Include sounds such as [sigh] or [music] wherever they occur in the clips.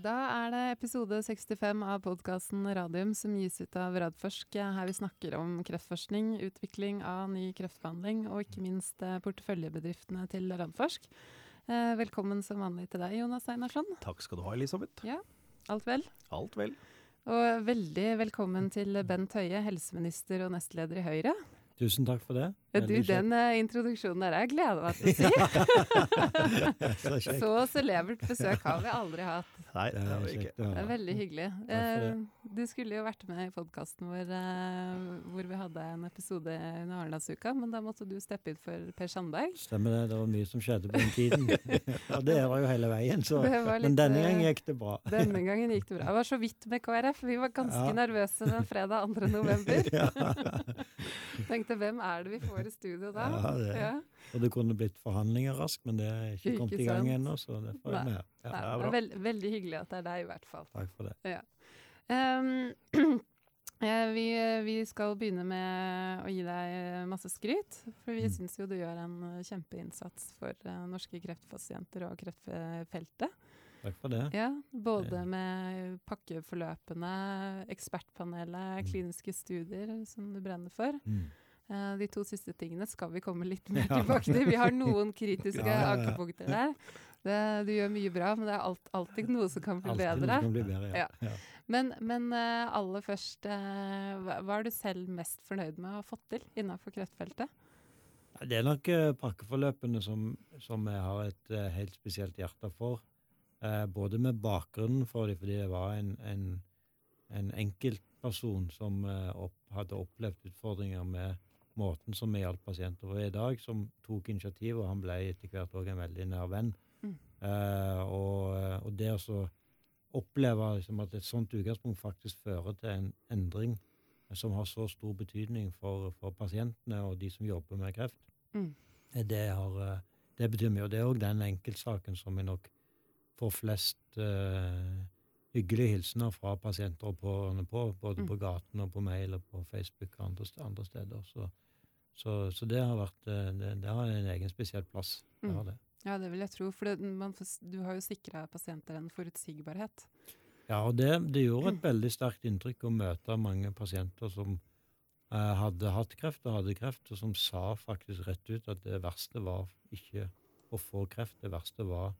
Da er det episode 65 av podkasten Radium som gis ut av Radforsk. Her vi snakker om kreftforskning, utvikling av ny kreftbehandling og ikke minst eh, porteføljebedriftene til Radforsk. Eh, velkommen som vanlig til deg, Jonas Einarsson. Takk skal du ha, Elisabeth. Ja, alt vel? Alt vel. Og veldig velkommen til Bent Høie, helseminister og nestleder i Høyre. Tusen takk for det. Ja, du, den uh, introduksjonen der jeg gleder meg til å si. [laughs] så celebert besøk har vi aldri hatt. Nei, det har vi ikke. Det er veldig hyggelig. Uh, du skulle jo vært med i podkasten vår uh, hvor vi hadde en episode under Arendalsuka, men da måtte du steppe ut for Per Sandberg. Stemmer det. Det var mye som skjedde på den tiden. [laughs] Og det var jo hele veien, så. Litt, men denne gangen gikk det bra. denne gangen gikk det bra. Det var så vidt med KrF. Vi var ganske ja. nervøse den fredag 2. november. [laughs] Tenkte hvem er det vi får i studio da? Ja, det, ja. Og det kunne blitt forhandlinger raskt, men det er ikke, ikke kommet i gang ennå, så det får jeg med. Ja, det er veld, veldig hyggelig at det er deg, i hvert fall. Takk for det. Ja. Um, [clears throat] vi, vi, skal begynne med å gi deg masse skryt, for vi mm. syns jo du gjør en kjempeinnsats for norske kreftpasienter og kreftfeltet. Takk for det. Ja, Både med pakkeforløpene, ekspertpanelet, mm. kliniske studier, som du brenner for. Mm. Uh, de to siste tingene skal vi komme litt mer [laughs] tilbake til. Vi har noen [laughs] kritiske ja, ja, ankepunkter der. Det, du gjør mye bra, men det er alt, alltid noe som kan bli alltid bedre. Kan bli bedre men, men uh, aller først, hva, hva er du selv mest fornøyd med å ha fått til innenfor kreftfeltet? Det er nok pakkeforløpene som, som, jeg har et helt spesielt hjerte for. både med bakgrunnen for dem, fordi det var en, en, en enkeltperson som opp, hadde opplevd utfordringer med måten som vi hjalp pasienter på i dag, som tok initiativ, og han ble etter hvert òg en veldig nær venn. Mm. Uh, og, og, det å oppleve liksom, at et sånt utgangspunkt faktisk fører til en endring som har så stor betydning for, for pasientene og de som jobber med kreft, mm. det, har, eh, det, betyr mye. Og det er òg den enkeltsaken som vi nok får flest uh, hyggelige hilsener fra pasienter og pårørende på, både mm. på gaten og på mail og på Facebook og andre, andre steder. Så, så, så, det har vært eh, det, det, har en egen spesiell plass. Det har mm. det. Ja, det vil jeg tro. For det, man, du har jo sikra pasienter en forutsigbarhet. Ja, og det, det, gjorde et [clears throat] veldig sterkt inntrykk å møte mange pasienter som eh, hadde hatt kreft og hadde kreft, og som sa faktisk rett ut at det verste var ikke å få kreft, det verste var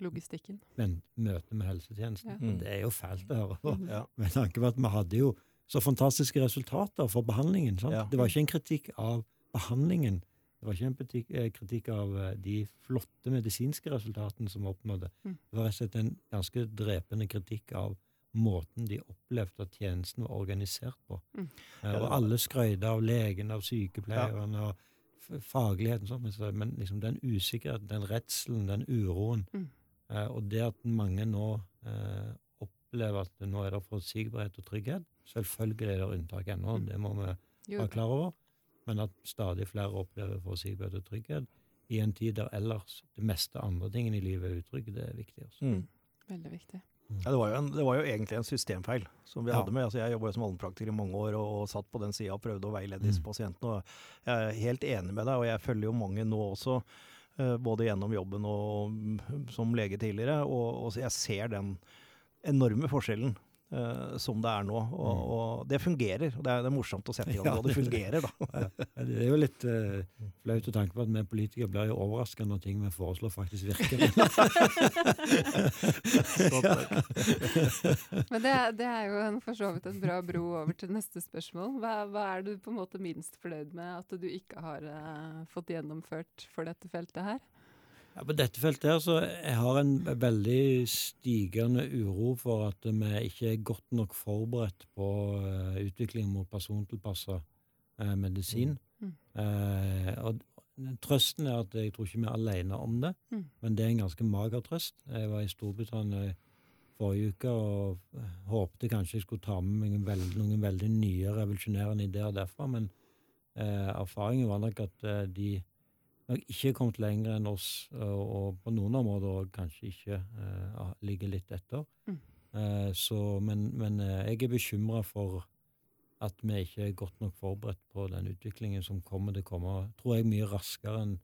Logistikken. Men møte med helsetjenesten. Ja. Mm. Det er jo fælt å høre på. Mm. Ja. Med tanke på at vi hadde jo så fantastiske resultater for behandlingen. Ja. Det var ikke en kritikk av behandlingen. Det var ikke en eh, kritikk av eh, de flotte medisinske resultatene som vi oppnådde. Mm. Det var rett og slett en ganske drepende kritikk av måten de opplevde at tjenesten var organisert på. Mm. Uh, og alle skrøyde av legen, av sykepleierne. og fagligheten, sånn, men liksom den usikkerheten, den redselen, den uroen, mm. Eh, og det at mange nå eh, opplever at nå er det forutsigbarhet og trygghet Selvfølgelig er det unntak ennå, mm. det må vi være klar over. Men at stadig flere opplever forutsigbarhet og trygghet i en tid der ellers det meste andre tingene i livet er utrygg, det er viktig. Også. Mm. Veldig viktig. Mm. Ja, det, var en, det, var jo egentlig en systemfeil som vi ja. hadde med. Altså, jeg jobba som allmennpraktiker i mange år og, og, satt på den sida og prøvde å veilede disse mm. pasientene. Og jeg er helt enig med deg, og jeg følger jo mange nå også Eh, både gjennom jobben og som lege tidligere. Og, og jeg ser den enorme forskjellen Uh, som det er nå. Og, mm. og det fungerer. og det er, det er, morsomt å i gang [laughs] ja, det fungerer, da. ja, det er jo litt uh, flaut å tenke på at vi politikere blir jo overraska når ting vi foreslår, faktisk virker. [laughs] [laughs] Men det, det, er jo en, for så vidt en bra bro over til neste spørsmål. Hva, hva, er du på en måte minst fornøyd med at du ikke har uh, fått gjennomført for dette feltet her? Ja, på dette feltet her så jeg har en veldig stigende uro for at vi ikke er godt nok forberedt på uh, utviklingen mot persontilpassa uh, medisin. Mm. Uh, og Trøsten er at jeg tror ikke vi er alene om det, mm. men det er en ganske mager trøst. Jeg var i Storbritannia forrige uke og håpte kanskje jeg skulle ta med meg veld, noen veldig nye revolusjonerende ideer derfra, men erfaringen var nok at de nok ikke kommet lenger enn oss, og på noen områder kanskje ikke uh, ligger litt etter. Mm. Uh, så, men, men uh, jeg er bekymra for at vi ikke er godt nok forberedt på den utviklingen som kommer til å komme, tror jeg, mye raskere enn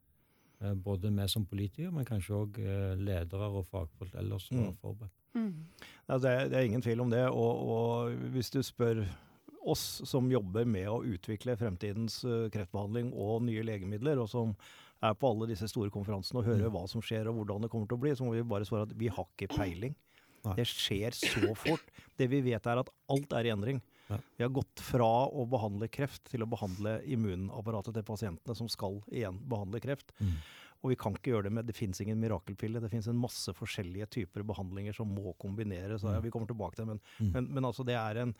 både vi som politikere, men kanskje òg ledere og fagfolk ellers som mm. var forberedt. Mm. Ja, det, er, det, er, ingen tvil om det. Og, og, hvis du spør oss som jobber med å utvikle fremtidens uh, kreftbehandling og nye legemidler, og som er på alle disse store konferansene og hører mm. hva som skjer og hvordan det kommer til å bli, så må vi bare svare at vi har ikke peiling. Det skjer så fort. Det vi vet er at alt er i endring. Vi har gått fra å behandle kreft til å behandle immunapparatet til pasientene som skal igjen behandle kreft. Mm. Og vi kan ikke gjøre det med Det fins ingen mirakelpille. Det fins en masse forskjellige typer behandlinger som må kombineres. Ja, vi kommer tilbake til det, men, mm. men, men, altså det er en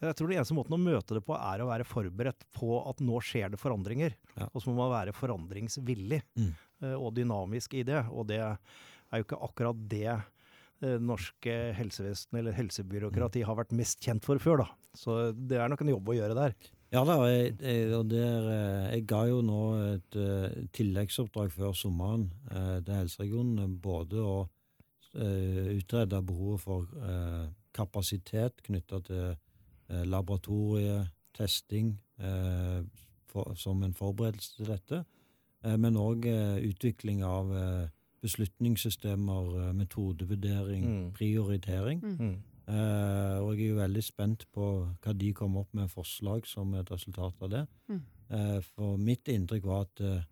Jeg tror den eneste måten å møte det på, er å være forberedt på at nå skjer det forandringer. Ja. Og så må man være forandringsvillig mm. uh, og dynamisk i det. Og det er jo ikke akkurat det uh, norske helsevesen eller helsebyråkrati mm. har vært mest kjent for før, da. Så det er nok en jobb å gjøre der. Ja da, jeg, jeg, der, eh, jeg ga jo nå et uh, tilleggsoppdrag før sommeren uh, til helseregionene. Både å utrede behovet for kapasitet knytta til laboratoriet, testing, for, som en forberedelse til dette. men òg utvikling av beslutningssystemer, metodevurdering, mm. prioritering. Mm. Uh, og jeg er jo veldig spent på hva de kommer opp med forslag som et resultat av det. Mm. Uh, for mitt inntrykk var at uh,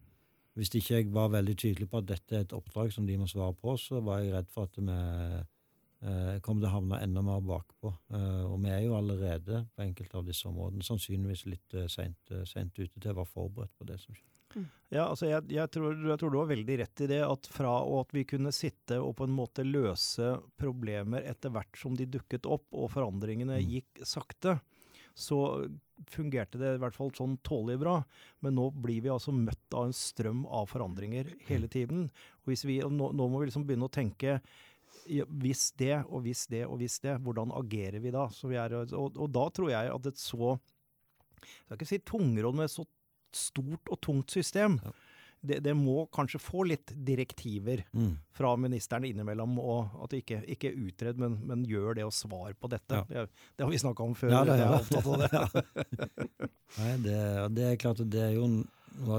hvis ikke jeg var veldig tydelig på at dette er et oppdrag som de må svare på, så var jeg redd for at vi kom til å havne enda mer bakpå. og vi er jo allerede på enkelte av disse områdene sannsynligvis litt seint ute til å være forberedt på det som skjer. Ja, altså jeg, jeg, tror, jeg, tror, du har veldig rett i det. At fra at vi kunne sitte og på en måte løse problemer etter hvert som de dukket opp, og forandringene mm. gikk sakte, så fungerte det i hvert fall sånn tålelig bra. Men nå blir vi altså møtt av en strøm av forandringer hele tiden. Og vi, nå, nå, må vi liksom begynne å tenke hvis det og hvis det og hvis det, hvordan agerer vi da? Vi er, og, og, da tror jeg at et så jeg skal ikke si tungråd, men et så stort og tungt system. Ja. Det, det, må kanskje få litt direktiver mm. fra ministeren innimellom, og at det ikke, ikke utred, men, men, gjør det og svar på dette. Ja. Det, det, har vi snakka om før. Ja, det, er det. [laughs] Nei, det, det, er klart at det er jo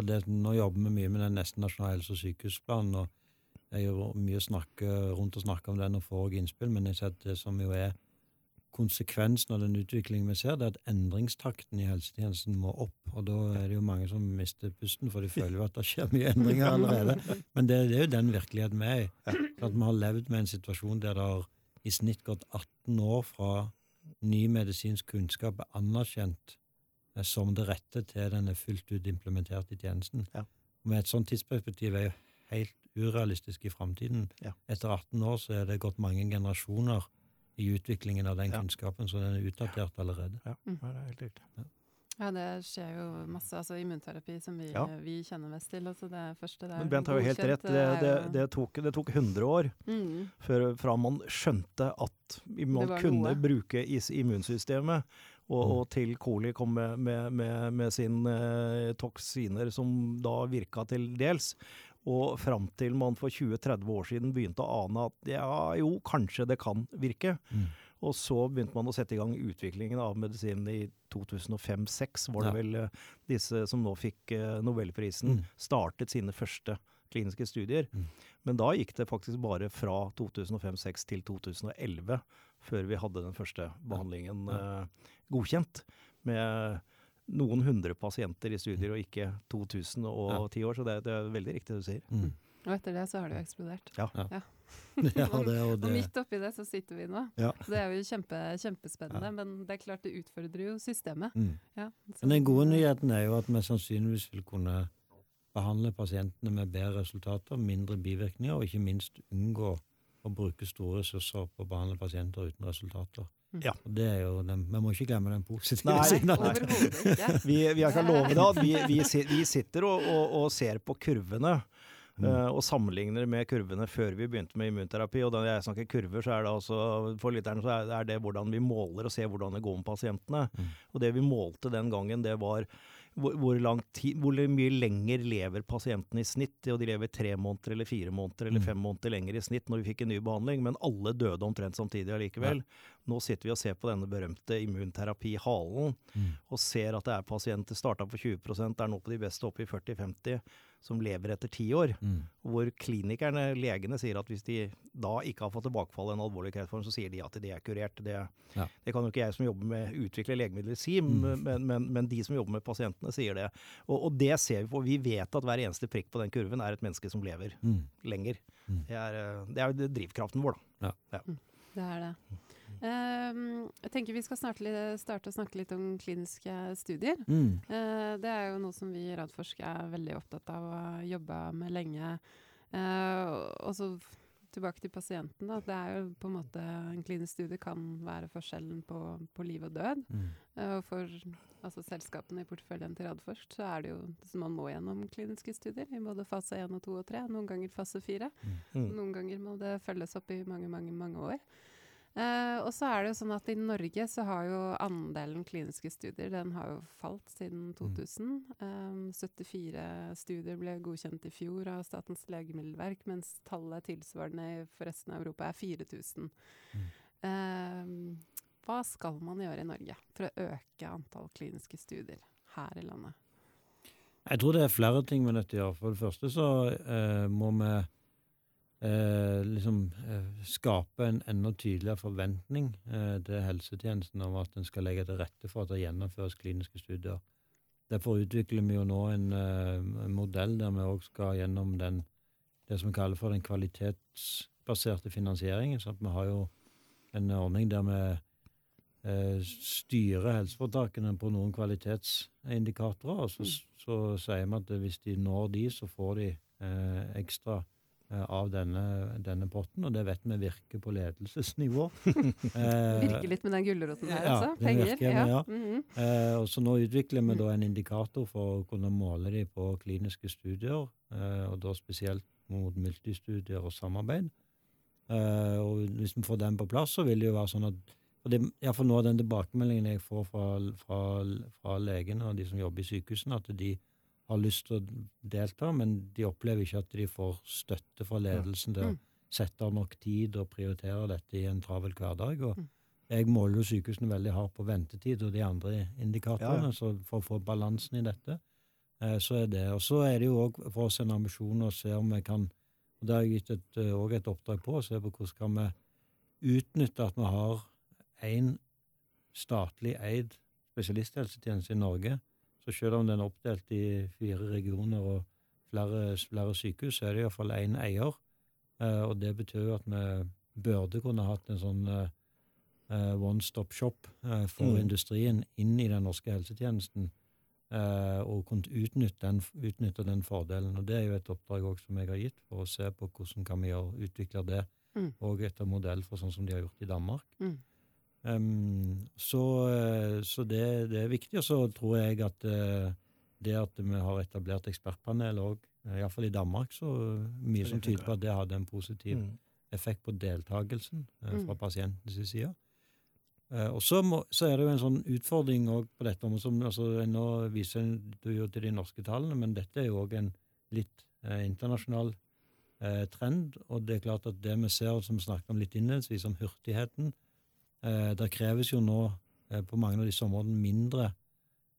det, Nå jobber vi mye med den nesten nasjonale helse- og sykehusplanen. og Jeg gjør mye snakke, rundt og snakker om den og får innspill, men jeg ser at det som jo er konsekvensen av den utviklingen vi ser, det er at endringstakten i helsetjenesten må opp. Og da er det jo mange som mister pusten, for de føler jo at det skjer mye endringer allerede. Men det, det er jo den virkeligheten vi er i. At vi har levd med en situasjon der det har i snitt gått 18 år fra ny medisinsk kunnskap er anerkjent eh, som det rette til den er fullt ut implementert i tjenesten. Ja. Med et sånt tidsperspektiv er jo helt urealistisk i framtiden. Ja. Etter 18 år så er det gått mange generasjoner i utviklingen av den kunnskapen, så den er utdatert allerede. Ja, mm. det er helt riktig. Ja. Ja, det skjer jo masse. altså Immunterapi som vi, ja. vi kjenner mest til. altså det første der. Men Bent har jo helt rett. Det, det, det, tok, det tok, 100 år mm. før, fra man skjønte at man kunne gode. bruke immunsystemet, og, mm. og, til Coli kom med, med, med, med sine eh, toksiner som da virka til dels. Og fram til man for 20-30 år siden begynte å ane at ja, jo, kanskje det kan virke. Mm. Og så begynte man å sette i gang utviklingen av medisinen i 2005-2006, var det ja. vel uh, disse som nå fikk uh, nobelprisen, mm. startet sine første kliniske studier. Mm. Men da gikk det faktisk bare fra 2005-2006 til 2011 før vi hadde den første behandlingen uh, godkjent. med noen hundre pasienter i studier, og ikke 2000 og ti år. Så det, det, er veldig riktig det du sier. Mm. Og etter det så har det jo eksplodert. Ja. ja. ja [laughs] det, og, det. og, midt oppi det så sitter vi nå. Ja. Det er jo kjempe, kjempespennende, men det er klart det utfordrer jo systemet. Mm. men den gode nyheten er jo at vi sannsynligvis vil kunne behandle pasientene med bedre resultater, mindre bivirkninger, og ikke minst unngå å bruke store ressurser på å behandle pasienter uten resultater. Mm. Ja. Det er jo den, Vi må ikke glemme den positive nei, siden av det. vi, vi kan love det at vi, vi, vi sitter og, og, og, ser på kurvene. Mm. Uh, og sammenligner med kurvene før vi begynte med immunterapi. Og da jeg snakker kurver, så er det altså for lytterne så er det hvordan vi måler og ser hvordan det går med pasientene. Mm. Og det vi målte den gangen, det var hvor, hvor, tid, hvor, mye lenger lever pasientene i snitt. Og de lever tre måneder eller fire måneder eller mm. fem måneder lenger i snitt når vi fikk en ny behandling. Men alle døde omtrent samtidig allikevel. Ja. Nå sitter vi og ser på denne berømte immunterapi Halen, Mm. og ser at det er pasienter starta på 20 er nå på de beste oppe i 40-50, som lever etter ti år. Mm. Hvor klinikerne, legene, sier at hvis de da ikke har fått tilbakefall i en alvorlig kreftform, så sier de at det er kurert. Det, Ja. det kan jo ikke jeg som jobber med utvikle legemidler si, Mm. men, men, men de som jobber med pasientene sier det. Og, og det ser vi på. Vi vet at hver eneste prikk på den kurven er et menneske som lever Mm. lenger. Mm. Det er, eh, det er drivkraften vår, da. Det er det. Ehm, jeg tenker vi skal starte å snakke litt om kliniske studier. Mm. Eh, det er jo noe som vi i Radforsk er veldig opptatt av og jobbe med lenge. Eh, og så tilbake til pasienten. Da. Det er jo på en måte En klinisk studie kan være forskjellen på, på liv og død. Mm. Eh, og for altså, selskapene i porteføljen til Radforsk så er det jo så man må gjennom kliniske studier i både fase 1 og 2 og 3. Noen ganger fase 4. Mm. Noen ganger må det følges opp i mange, mange, mange år. Eh, og så er det jo sånn at i Norge så har jo andelen kliniske studier den har jo falt siden 2000. Um, 74 studier ble godkjent i fjor av Statens legemiddelverk, mens tallet tilsvarende for resten av Europa er 4000. Eh, hva skal man gjøre i Norge for å øke antall kliniske studier her i landet? Jeg tror det er flere ting vi er nødt til å gjøre. For det første så uh, må vi eh, liksom eh, skape en enda tydeligere forventning eh, til helsetjenesten om at en skal legge til rette for at det gjennomføres kliniske studier. Derfor utvikler vi jo nå en, eh, en modell der vi òg skal gjennom den, det som vi kaller for den kvalitetsbaserte finansieringen. sånn at vi har jo en ordning der vi eh, styrer helseforetakene på noen kvalitetsindikatorer. Og så, så sier vi at hvis de når de, så får de eh, ekstra eh, av denne, denne potten. Og det vet vi virker på ledelsesnivå. [laughs] virker litt med den gulroten ja, altså. den Penger. virker, ja. ja. Mhm. Eh, og så nå utvikler vi da en indikator for å kunne måle de på kliniske studier, eh, og da spesielt mot multistudier og samarbeid. Eh, og hvis vi får den på plass, så vil det jo være sånn at for det, ja, for Noe av den tilbakemeldingen jeg får fra, fra, fra legene og de som jobber i sykehusene, at de har lyst til å delta, men de opplever ikke at de får støtte fra ledelsen til å Mm. sette av nok tid og prioritere dette i en travel hverdag. og Mm. jeg måler jo sykehusene veldig hardt på ventetid og de andre indikatorene, Ja, ja. så for å få balansen i dette, eh, så er det. Og så er det jo òg for oss en ambisjon å se om vi kan og Det har jeg gitt et, eh, også et oppdrag på, å se på hvordan kan vi utnytte at vi har én statlig eid spesialisthelsetjeneste i Norge. Så selv om den er oppdelt i fire regioner og flere, flere sykehus, så er det iallfall én eier. Eh, og det betyr at vi burde kunne hatt en sånn eh, eh, one stop shop for Mm. industrien inn i den norske helsetjenesten. og kunne utnytte den, utnytte den fordelen. Og Det er jo et oppdrag også som jeg har gitt, for å se på hvordan kan vi kan utvikle det Mm. og etter modell for sånn som de har gjort i Danmark. Mm. Em, så eh, så det, det er viktig. Og så tror jeg at eh, det at vi har etablert ekspertpanel òg, iallfall i Danmark, så mye som tyder på at det hadde en positiv Mm. effekt på deltakelsen eh, Mm. fra pasientens side. Eh, og så, må, så er det jo en sånn utfordring òg på dette. området som, altså, Nå viser du jo til de norske tallene, men dette er jo òg en litt eh, internasjonal eh, trend. Og det er klart at det vi ser, som vi snakket om litt innledningsvis, om hurtigheten eh, Det kreves jo nå eh, på mange av disse områdene mindre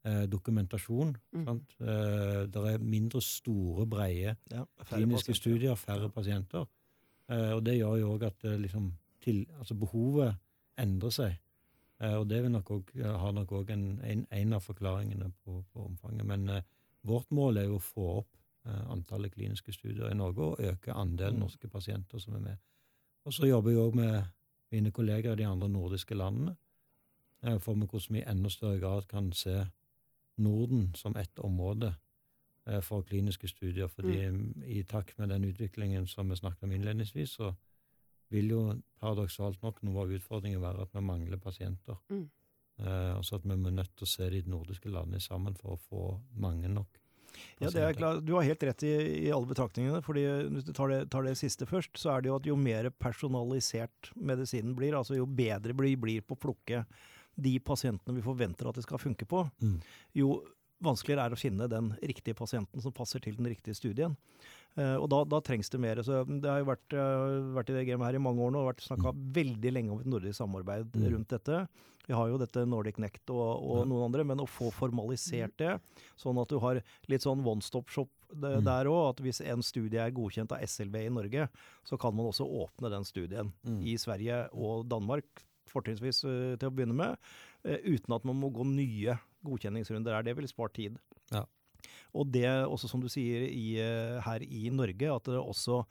eh, dokumentasjon. Mm. Sant? Eh, det er mindre store, breie Ja, kliniske pasienter. studier, færre pasienter. Eh, og det gjør jo òg at eh, liksom, til, altså behovet endrer seg. Eh, og det vil nok også, har nok òg en, en, en av forklaringene på, på omfanget. Men eh, vårt mål er jo å få opp eh, antallet kliniske studier i Norge og øke andelen Mm. norske pasienter som er med. Og så jobber vi òg med mine kolleger i de andre nordiske landene for hvordan vi i enda større grad kan se Norden som ett område eh, for kliniske studier. fordi Mm. i takt med den utviklingen som vi snakket om innledningsvis, så vil jo paradoksalt nok noe av utfordringen være at vi mangler pasienter. Mm. Eh, altså at vi er nødt til å se de nordiske landene sammen for å få mange nok. Ja, det er klart. Du har helt rett i, i alle betraktningene. fordi Hvis du tar det, tar det siste først, så er det jo at jo mer personalisert medisinen blir, altså jo bedre blir, blir på å plukke de pasientene vi forventer at det skal funke på, Mm. jo vanskeligere er å finne den riktige pasienten som passer til den riktige studien. Uh, og da, da, trengs det mer. Så det har jo vært, vært i det gamet her i mange år nå og vært snakka mm. veldig lenge om et nordisk samarbeid mm. rundt dette. Vi har jo dette Nordic Nect og, og noen andre, men å få formalisert det, sånn at du har litt sånn one stop shop det, mm. der òg. At hvis en studie er godkjent av SLV i Norge, så kan man også åpne den studien mm. i Sverige og Danmark, fortrinnsvis uh, til å begynne med, uten at man må gå nye godkjenningsrunder der. Det ville spart tid. Ja. Og det også, som du sier i, eh, her i Norge, at det også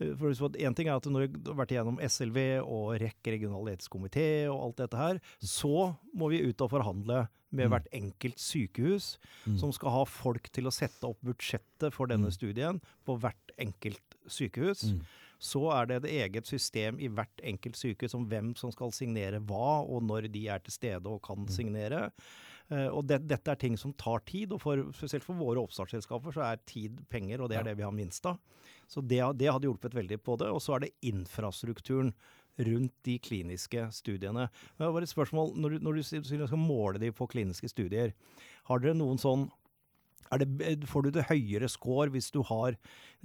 eh, for en ting er at Når vi har vært igjennom SLV og REC, regional etisk komité og alt dette her, så må vi ut og forhandle med mm. hvert enkelt sykehus, mm. som skal ha folk til å sette opp budsjettet for denne mm. studien på hvert enkelt sykehus. Mm. Så er det et eget system i hvert enkelt sykehus om hvem som skal signere hva, og når de er til stede og kan mm. signere. Uh, og det, dette er ting som tar tid, og for, spesielt for våre oppstartsselskaper så er tid penger, og det er det vi har minst av. Så det, det, hadde hjulpet veldig på det. Og så er det infrastrukturen rundt de kliniske studiene. Det var et spørsmål, Når du, når du skal måle de på kliniske studier, har dere noen sånn det, får du det høyere score hvis du har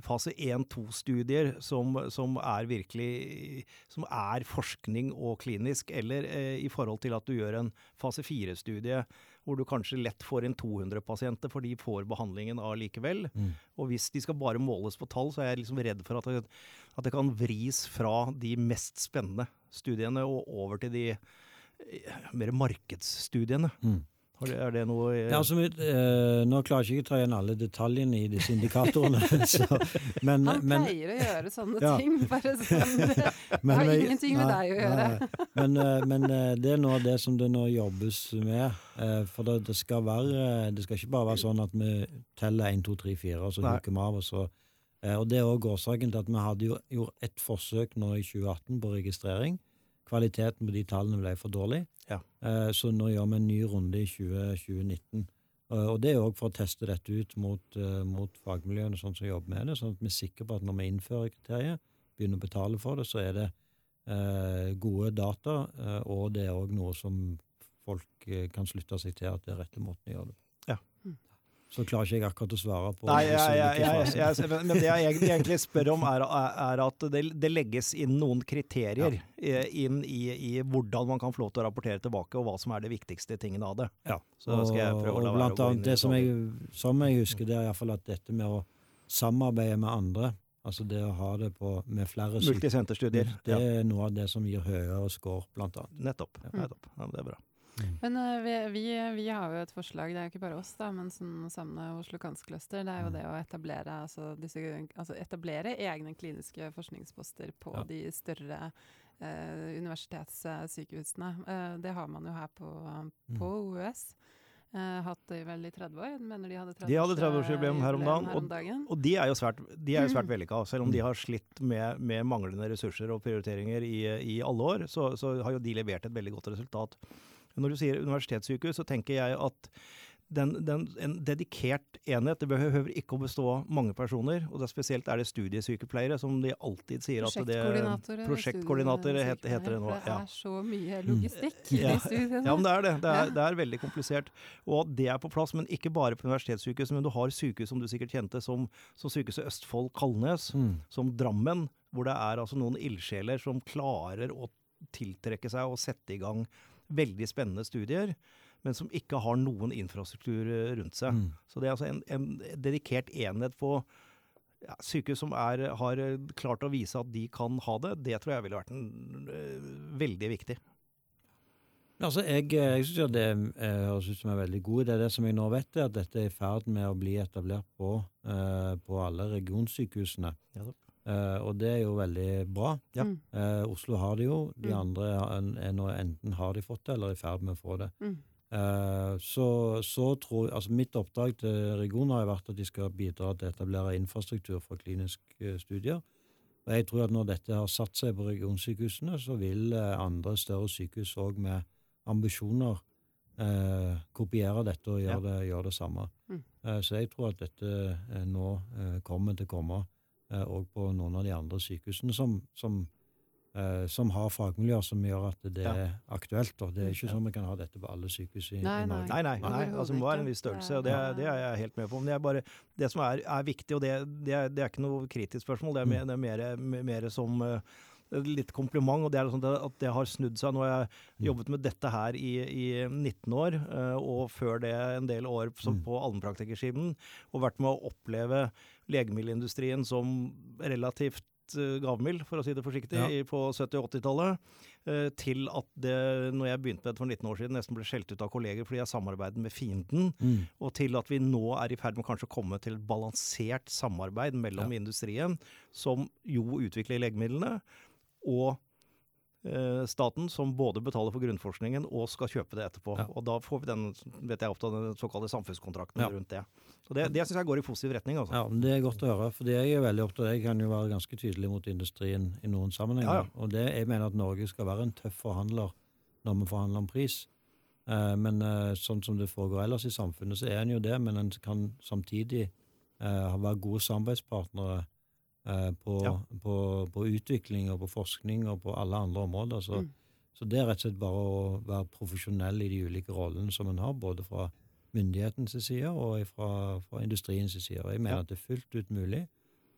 fase 1-2-studier som, som, er virkelig som er forskning og klinisk, eller eh, i forhold til at du gjør en fase 4-studie hvor du kanskje lett får inn 200 pasienter, for de får behandlingen allikevel. Mm. Og hvis de skal bare måles på tall, så er jeg liksom redd for at det, at det kan vris fra de mest spennende studiene og over til de eh, mer markedsstudiene. Mm. Er det noe ja, altså, eh, Nå klarer jeg ikke å ta igjen alle detaljene i disse indikatorene. [laughs] [laughs] så, men, Han men, pleier å gjøre sånne ja. ting. bare sånn. [laughs] Det har ingenting med deg å gjøre. men, eh, men, eh, det er noe av det som det nå jobbes med. Eh, for det, det, skal være, det skal ikke bare være sånn at vi teller 1, 2, 3, 4, og så dukker vi av. Og, så, og det er òg årsaken til at vi hadde gjort ett forsøk nå i 2018 på registrering kvaliteten på de tallene ble for dårlig. Ja. Eh, så nå gjør vi en ny runde i 20, 2019. Og det er òg for å teste dette ut mot, uh, mot fagmiljøene sånn som jobber med det, sånn at vi er sikre på at når vi innfører kriteriet, begynner å betale for det, så er det eh, gode data, og det er òg noe som folk kan slutte seg til at det er rette måten å gjøre det så klarer ikke jeg akkurat å svare på Nei, jeg, jeg, jeg, Men det jeg egentlig spør om, er, er at det, det, legges inn noen kriterier ja. inn i, i, hvordan man kan få lov til å rapportere tilbake, og hva som er de viktigste tingene av det. Ja. Så og, skal jeg prøve å la være inn i det. Som jeg, som jeg husker, det er iallfall at dette med å samarbeide med andre Altså det å ha det på, med flere Multisenterstudier. Det er noe av det som gir høyere score, blant annet. Nettopp. nettopp. Ja, det er bra. Mm. Men uh, vi, vi, vi, har jo et forslag, det er jo ikke bare oss, da, men sånn, sammen med Oslo Cancer Cluster. Det er jo mm. det å etablere, altså, disse, altså, etablere egne kliniske forskningsposter på ja. de større uh, universitetssykehusene. Uh, det har man jo her på, på mm. OUS. Uh, hatt det vel i 30 år. Mener de hadde 30 De hadde 30-årsjubileum her om dagen. Og, og, de er jo svært, er jo svært mm. vellykka. Selv om de har slitt med, med, manglende ressurser og prioriteringer i, i alle år, så, så, har jo de levert et veldig godt resultat. Når du sier universitetssykehus, så tenker jeg at den, den, en dedikert enhet det behøver ikke å bestå av mange personer. og det Spesielt er det studiesykepleiere, som de alltid sier at det Prosjektkoordinatorer heter, heter det nå. Det er så mye logistikk i ja. studiene. Ja, men det er det. Det er, det er, veldig komplisert. Og det er på plass, men ikke bare på universitetssykehus. Men du har sykehus som du sikkert kjente, som, som Sykehuset Østfold Kalnes, mm. som Drammen, hvor det er altså noen ildsjeler som klarer å tiltrekke seg og sette i gang veldig spennende studier, men som ikke har noen infrastruktur eh, rundt seg. Mm. Så det er altså en, en dedikert enhet på ja, sykehus som er, har eh, klart å vise at de kan ha det, det tror jeg ville vært en, uh, veldig viktig. Altså, Jeg, jeg syns det høres ut som en veldig god idé. Det som jeg nå vet, er at dette er i ferd med å bli etablert på, uh, på alle regionsykehusene. Ja, Uh, og det er jo veldig bra. Ja. Uh, Oslo har det jo. De mm. andre er, er nå enten har de fått det, eller er i ferd med å få det. Mm. Uh, så, så, tror altså Mitt oppdrag til regionen har vært at de skal bidra til å etablere infrastruktur for kliniske studier. Og jeg tror at når dette har satt seg på regionsykehusene, så vil andre større sykehus òg med ambisjoner kopiere dette og gjøre, ja. det, gjør det, samme. Mm. så jeg tror at dette nå kommer til å komme eh, på noen av de andre sykehusene som, som eh, som har fagmiljøer som gjør at det Ja. er aktuelt. Og det er ikke Ja. sånn vi kan ha dette på alle sykehus i, Nei, i Norge. Nei, nei, nei. Altså, det må være en viss størrelse, og Det det, er- det jeg helt med på. Men det, er bare, det som er, er viktig, og det, det, er, det er ikke noe kritisk spørsmål, det er, mer, det er mer, mer som eh, litt kompliment, og det er sånn at det har snudd seg. Nå har jeg jobbet med dette her i, i 19 år, og før det en del år som Mm. på allmennpraktikerskiven, og vært med å oppleve legemiddelindustrien som relativt eh, gavmild, for å si det forsiktig, Ja. på 70- og 80-tallet. eh, Til at det, når jeg begynte med det for 19 år siden, nesten ble skjelt ut av kolleger fordi jeg samarbeidet med fienden. Mm. Og til at vi nå er i ferd med kanskje å komme til et balansert samarbeid mellom Ja. industrien, som jo utvikler legemidlene, og staten, som både betaler for grunnforskningen og skal kjøpe det etterpå. Ja. Og da får vi den vet jeg, den såkalte samfunnskontrakten Ja. rundt det. Så det, det syns jeg går i positiv retning. altså. Ja, men Det er godt å høre. fordi Jeg er veldig opptatt, jeg kan jo være ganske tydelig mot industrien i noen sammenhenger. Ja. Og det, jeg mener at Norge skal være en tøff forhandler når vi forhandler om pris. Eh, men eh, sånn som det foregår ellers i samfunnet, så er en jo det. Men en kan samtidig eh, være gode samarbeidspartnere eh, på, Ja. på, på utvikling og på forskning og på alle andre områder. Så, Mm. så det er rett og slett bare å være profesjonell i de ulike rollene som en har, både fra myndighetens side og fra, fra industriens side. Jeg mener Ja. at det er fullt ut mulig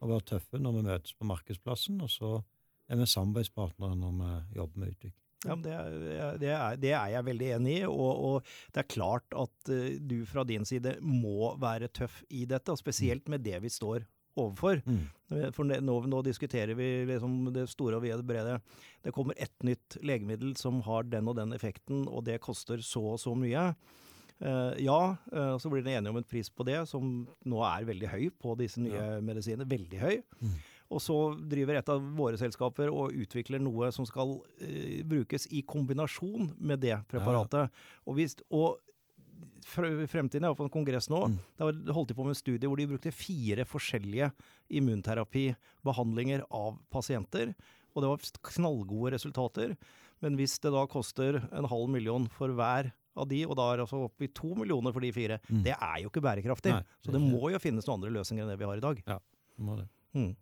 å være tøffe når vi møtes på markedsplassen, og så er vi samarbeidspartnere når vi jobber med utvikling. Ja, men det, er, det, er, det er jeg veldig enig i, og, og det er klart at eh, du fra din side må være tøff i dette, og spesielt med det vi står overfor. Mm. For nå, nå diskuterer vi liksom det store og vide brede. Det kommer ett nytt legemiddel som har den og den effekten, og det koster så og så mye. Uh, ja, uh, så blir det enige om en pris på det, som nå er veldig høy på disse nye Ja. medisinene. Veldig høy. Mm. Og så driver et av våre selskaper og utvikler noe som skal uh, brukes i kombinasjon med det preparatet. Og, hvis, og fr- fremtiden, iallfall en kongress nå, Mm. da holdt de på med en studie hvor de brukte fire forskjellige immunterapibehandlinger av pasienter. Og det var knallgode resultater. Men hvis det da koster en halv million for hver av de, og da er det altså oppe i to millioner for de fire, Mm. det er jo ikke bærekraftig. Nei, Så det så det må jo finnes noen andre løsninger enn det vi har i dag. Ja, det Må det. Mm.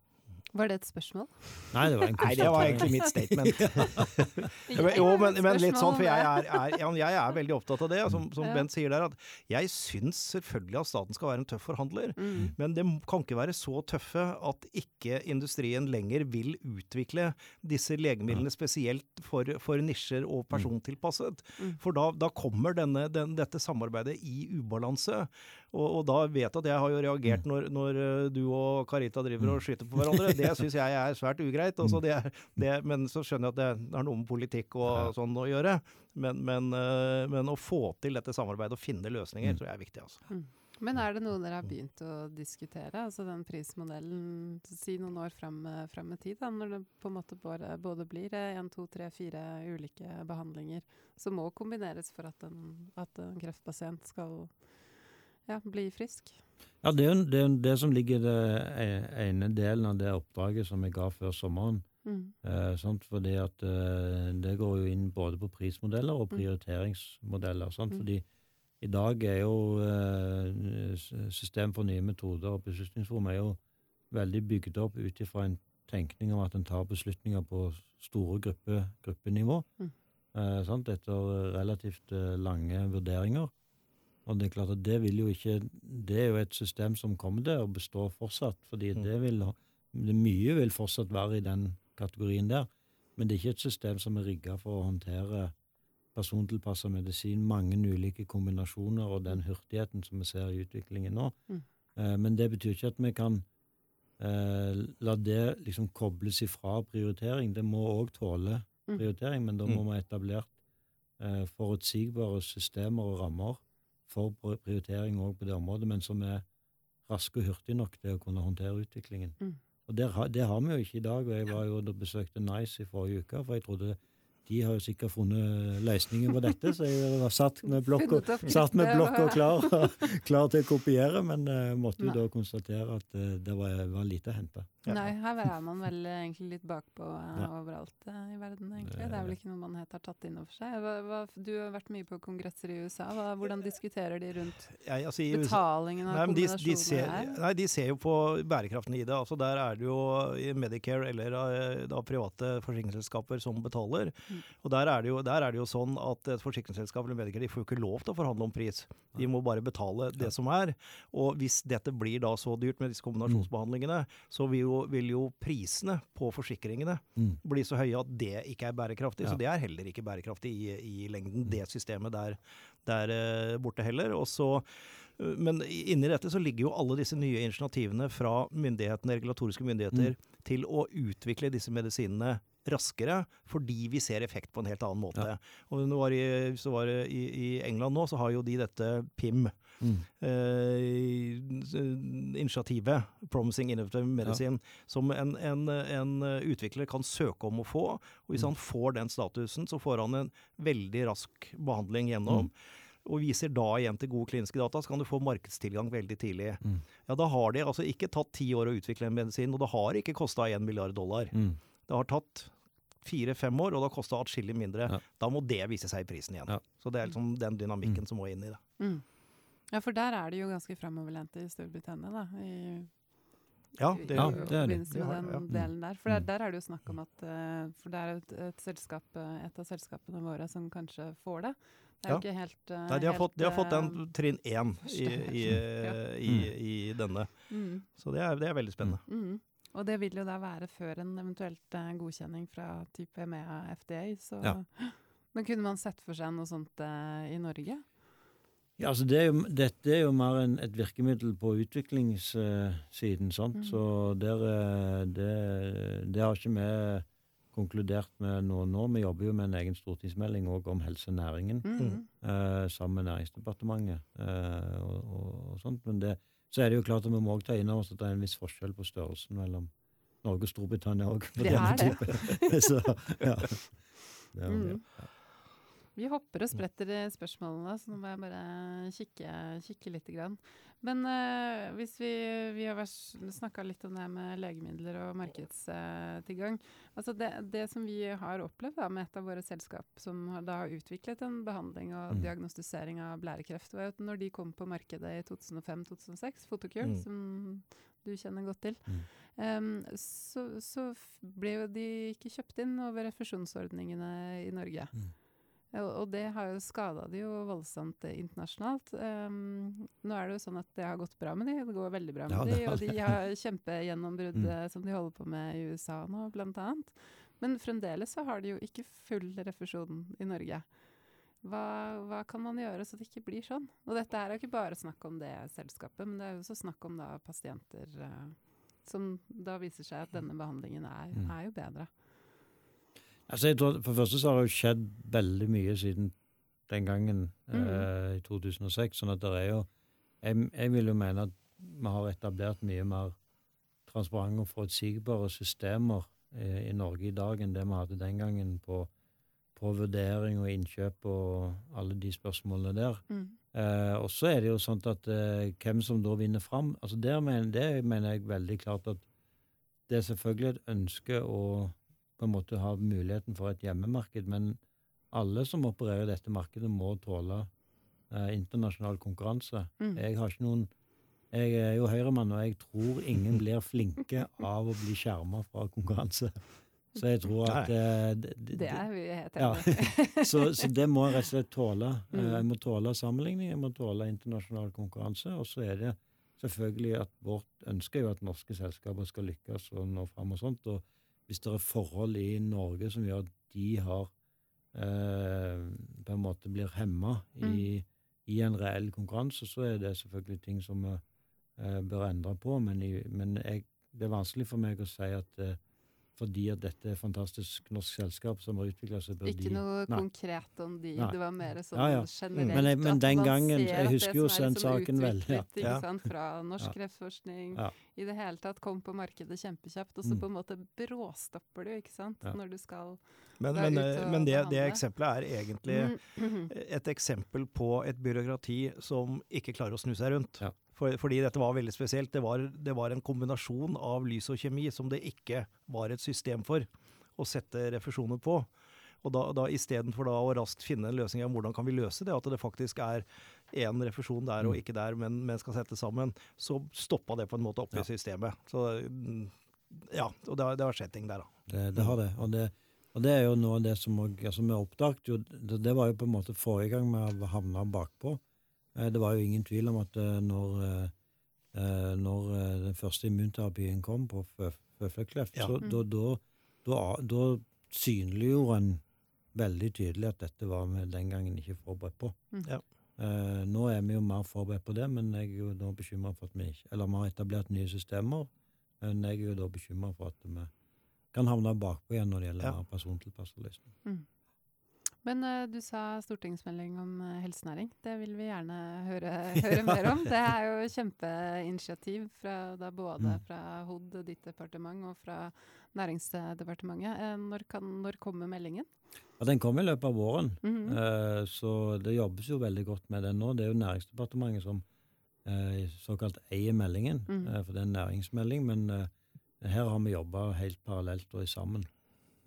Var det et spørsmål? Nei, det var en [laughs] Nei, det var egentlig mitt statement. [laughs] [laughs] Ja, men, jo, men, men litt sånn, for jeg er, er, jeg er veldig opptatt av det. Som, som Ja. Bent sier der, at jeg syns selvfølgelig at staten skal være en tøff forhandler. Mm. Men det kan ikke være så tøffe at ikke industrien lenger vil utvikle disse legemidlene spesielt for, for nisjer og persontilpasset. Mm. For da, da kommer denne, den, dette samarbeidet i ubalanse. Og, og da vet jeg at jeg har jo reagert når, når eh, du og Carita driver og skyter på hverandre. Det [laughs] syns jeg er svært ugreit. Altså det, er- det, men så skjønner jeg at det har noe med politikk og sånn å gjøre. Men, men, eh, men å få til dette samarbeidet og finne løsninger, Mm. tror jeg er viktig. altså. Men er det noe dere har begynt å diskutere? Altså den prismodellen, si noen år frem, med i tid, da, når det på en måte både, både blir én, to, tre, fire ulike behandlinger som må kombineres for at en, at en kreftpasient skal ja, bli frisk? Ja, det er jo det, det som ligger i det e- ene delen av det oppdraget som jeg ga før sommeren. Mm. Eh? Fordi at eh, det går jo inn både på prismodeller og Mm. prioriteringsmodeller. Sant? Mm. Fordi i dag er jo eh, system for nye metoder og beslutningsforum er jo veldig bygd opp ut ifra en tenkning om at en tar beslutninger på store gruppe, gruppenivå. Mm. Eh, sant? Etter relativt eh, lange vurderinger. Og det er klart at det vil jo ikke Det er jo et system som kommer til å bestå fortsatt. fordi Mm. det vil det Mye vil fortsatt være i den kategorien der. Men det er ikke et system som er rigga for å håndtere persontilpassa medisin, mange ulike kombinasjoner og den hurtigheten som vi ser i utviklingen nå. Mm. Eh, men det betyr ikke at vi kan eh, la det liksom kobles ifra prioritering. Det må òg tåle Mm. prioritering, men da må Mm. vi ha etablert eh, forutsigbare systemer og rammer for prioritering òg på det området, men som er raske og hurtige nok til å kunne håndtere utviklingen. Mm. Og der, Det har vi jo ikke i dag. og Jeg var jo og besøkte NICE i forrige uke, for jeg trodde de har jo sikkert funnet løsningen på dette, så jeg var satt med blokk og, satt med litt, blokk og eh, klar, [laughs] klar til å kopiere, men uh, måtte jo Nei. da konstatere at uh, det var, var lite å hente. Ja. Nei, her er man vel egentlig litt bakpå uh, overalt eh, i verden, egentlig. Det er vel ikke noe man helt har tatt inn over seg. Hva, hva, du har vært mye på kongresser i USA. Hva, hvordan diskuterer de rundt altså, USA- betalingen av Nei, de, de, kombinasjoner ser, her? nei, de ser jo på bærekraften i det. Altså der er det jo Medicare eller eh, da private forsikringsselskaper som betaler. Mm. Og der er, det jo, der er det jo sånn at et forsikringsselskap eller mediker de får jo ikke lov til å forhandle om pris. De må bare betale det som er. Og hvis dette blir da så dyrt med disse kombinasjonsbehandlingene, så vil jo, vil jo prisene på forsikringene Mm. bli så høye at det ikke er bærekraftig. Så det er heller ikke bærekraftig i, i lengden, det systemet der, der eh, borte heller. Og så eh, men inni dette så ligger jo alle disse nye initiativene fra myndighetene, regulatoriske myndigheter til å utvikle disse medisinene raskere, fordi vi ser effekt på en helt annen måte. Ja. Og var i, det var i, i England nå, så har jo de dette PIM. Mm. Eh, initiativet, Promising Innovative Medicine, som en, en, en utvikler kan søke om å få. Og hvis Mm. han får den statusen, så får han en veldig rask behandling gjennom. Mm. Og viser da igjen til gode kliniske data, så kan du få markedstilgang veldig tidlig. Mm. Ja, Da har det altså ikke tatt ti år å utvikle en medisin, og det har ikke kosta én milliard dollar. Mm. Det har tatt fire-fem år, og det har kosta atskillig mindre. Ja. Da må det vise seg i prisen igjen. Ja. Så det er liksom den dynamikken Mm. som må inn i det. Mm. Ja, for der er de jo ganske framoverlente i Storbritannia, da. I, Ja, i- det, Ja, det er det. har det, den ja. delen der. For der, Mm. der er det jo snakk om at uh, For det er et, et selskap, eh, et av selskapene våre som kanskje får det. Det er jo ikke helt uh, Nei, de har, helt, fått, de har fått den trinn én i, i, Ja. i, i denne. mm, Så det er, det er veldig spennende. mm. Og det vil jo da være før en eventuelt eh, godkjenning fra type EMEA FDA, så Ja. [gasps] Men kunne man sett for seg noe sånt eh, i Norge? Ja, altså det er jo, dette er jo mer en, et virkemiddel på utviklingssiden. sant? Mm. Så der, eh, det, det har ikke vi konkludert med noe nå. Vi jobber jo med en egen stortingsmelding også om helsenæringen Mm. eh, sammen med Næringsdepartementet. Eh, og, og, og sånt. Men det, så er det jo klart at vi må ta inn over oss at det er en viss forskjell på størrelsen mellom Norge og Storbritannia òg. [laughs] Det er det. så, ja. Mm. Vi hopper og spretter i spørsmålene, så nå må jeg bare kikke, kikke litt. Grann. Men uh, hvis vi, vi har snakka litt om det med legemidler og markedstilgang. altså det, det som vi har opplevd da, med et av våre selskap som har, da har utviklet en behandling og Mm. diagnostisering av blærekreft, var jo at når de kom på markedet i 2005-2006, Fotokur, Mm. som du kjenner godt til, Mm. um, så, så ble jo de ikke kjøpt inn over refusjonsordningene i Norge. Mm. Og, det har jo skada de jo voldsomt eh, internasjonalt. Um, nå er det jo sånn at det har gått bra med de, det går veldig bra med Ja, de, og de har kjempegjennombrudd Mm. som de holder på med i USA nå, blant annet. Men fremdeles så har de jo ikke full refusjon i Norge. Hva, hva kan man gjøre så det ikke blir sånn? Og dette er jo ikke bare snakk om det selskapet, men det er jo også snakk om da pasienter uh, som da viser seg at denne behandlingen er, Mm. er jo bedre. Altså jeg tror, For det første så har det jo skjedd veldig mye siden den gangen, Mm. eh, i 2006. sånn at det er jo jeg, jeg vil jo mene at vi har etablert mye mer transparente og forutsigbare systemer eh, i Norge i dag enn det vi hadde den gangen på, på vurdering og innkjøp og alle de spørsmålene der. Mm. Eh, og så er det jo sånn at eh, hvem som da vinner fram altså der mener, Det mener jeg veldig klart at det er selvfølgelig et ønske å på en måte ha muligheten for et hjemmemarked, men alle som opererer i dette markedet, må tåle eh, internasjonal konkurranse. Mm. Jeg har ikke noen Jeg er jo høyremann, og jeg tror ingen [laughs] blir flinke av å bli skjerma fra konkurranse. Så jeg tror at eh, det, Det er vi helt Ja. i. [laughs] så, så det må jeg rett og slett tåle. Eh, Mm. Jeg må tåle sammenligning, jeg må tåle internasjonal konkurranse. Og så er det selvfølgelig at vårt ønske er jo at norske selskaper skal lykkes og nå fram og sånt. Og hvis det er forhold i Norge som gjør at de har eh, på en måte blir hemma i, i en reell konkurranse, så er det selvfølgelig ting som vi eh, bør endre på. Men, i, men jeg, det er vanskelig for meg å si at eh, fordi at dette er et fantastisk norsk selskap som har utvikla seg Ikke de noe Nei. konkret om de, Nei. det var mer sånn Ja, ja. generelt. Men jeg- men at den man gangen- ser jeg husker jo den liksom saken vel, ja. Ikke Ja. sant? Fra norsk Ja. kreftforskning Ja. i det hele tatt kom på markedet kjempekjapt, og så Mm. på en måte bråstopper du, ikke sant, Ja. når du skal Men, men, eh, og men det, det eksempelet er egentlig Mm. et eksempel på et byråkrati som ikke klarer å snu seg rundt. For, fordi dette var veldig spesielt. Det var, det var en kombinasjon av lys og kjemi som det ikke var et system for å sette refusjoner på. Og da, da istedenfor å raskt finne en løsning av hvordan kan vi løse det, at det faktisk er én refusjon der og Mm. ikke der, men, men skal settes sammen, så stoppa det på en måte opp i Ja. systemet. Så ja, og det, har- det har skjedd ting der, da. Det, det har det. Og, det. og det er jo noe av det som også, altså Vi oppdaget jo det, det var jo på en måte forrige gang vi havna bakpå. Eh, Det var jo ingen tvil om at eh, når, eh, når den første immunterapien kom på fø- føflekkreft, Ja. så Mm. da, da, da, da synliggjorde en veldig tydelig at dette var vi den gangen ikke forberedt på. Mm. Ja. Eh, nå er vi jo mer forberedt på det, men jeg er jo da bekymra for at vi ikke Eller vi har etablert nye systemer, men jeg er jo da bekymra for at vi kan havne bakpå igjen når det gjelder Ja. mer persontilpasset løsning. Men uh, du sa stortingsmelding om eh, helsenæring. Det vil vi gjerne høre, [laughs] høre mer om. Det er jo kjempeinitiativ fra, da både Mm. fra HOD, ditt departement, og fra Næringsdepartementet. Uh, når, kan, når kommer meldingen? Ja, den kommer i løpet av våren, mm -hmm. uh, så det jobbes jo veldig godt med den nå. Det er jo Næringsdepartementet som såkalt eier meldingen, eh, for det er en næringsmelding, men her har vi jobba helt parallelt og sammen.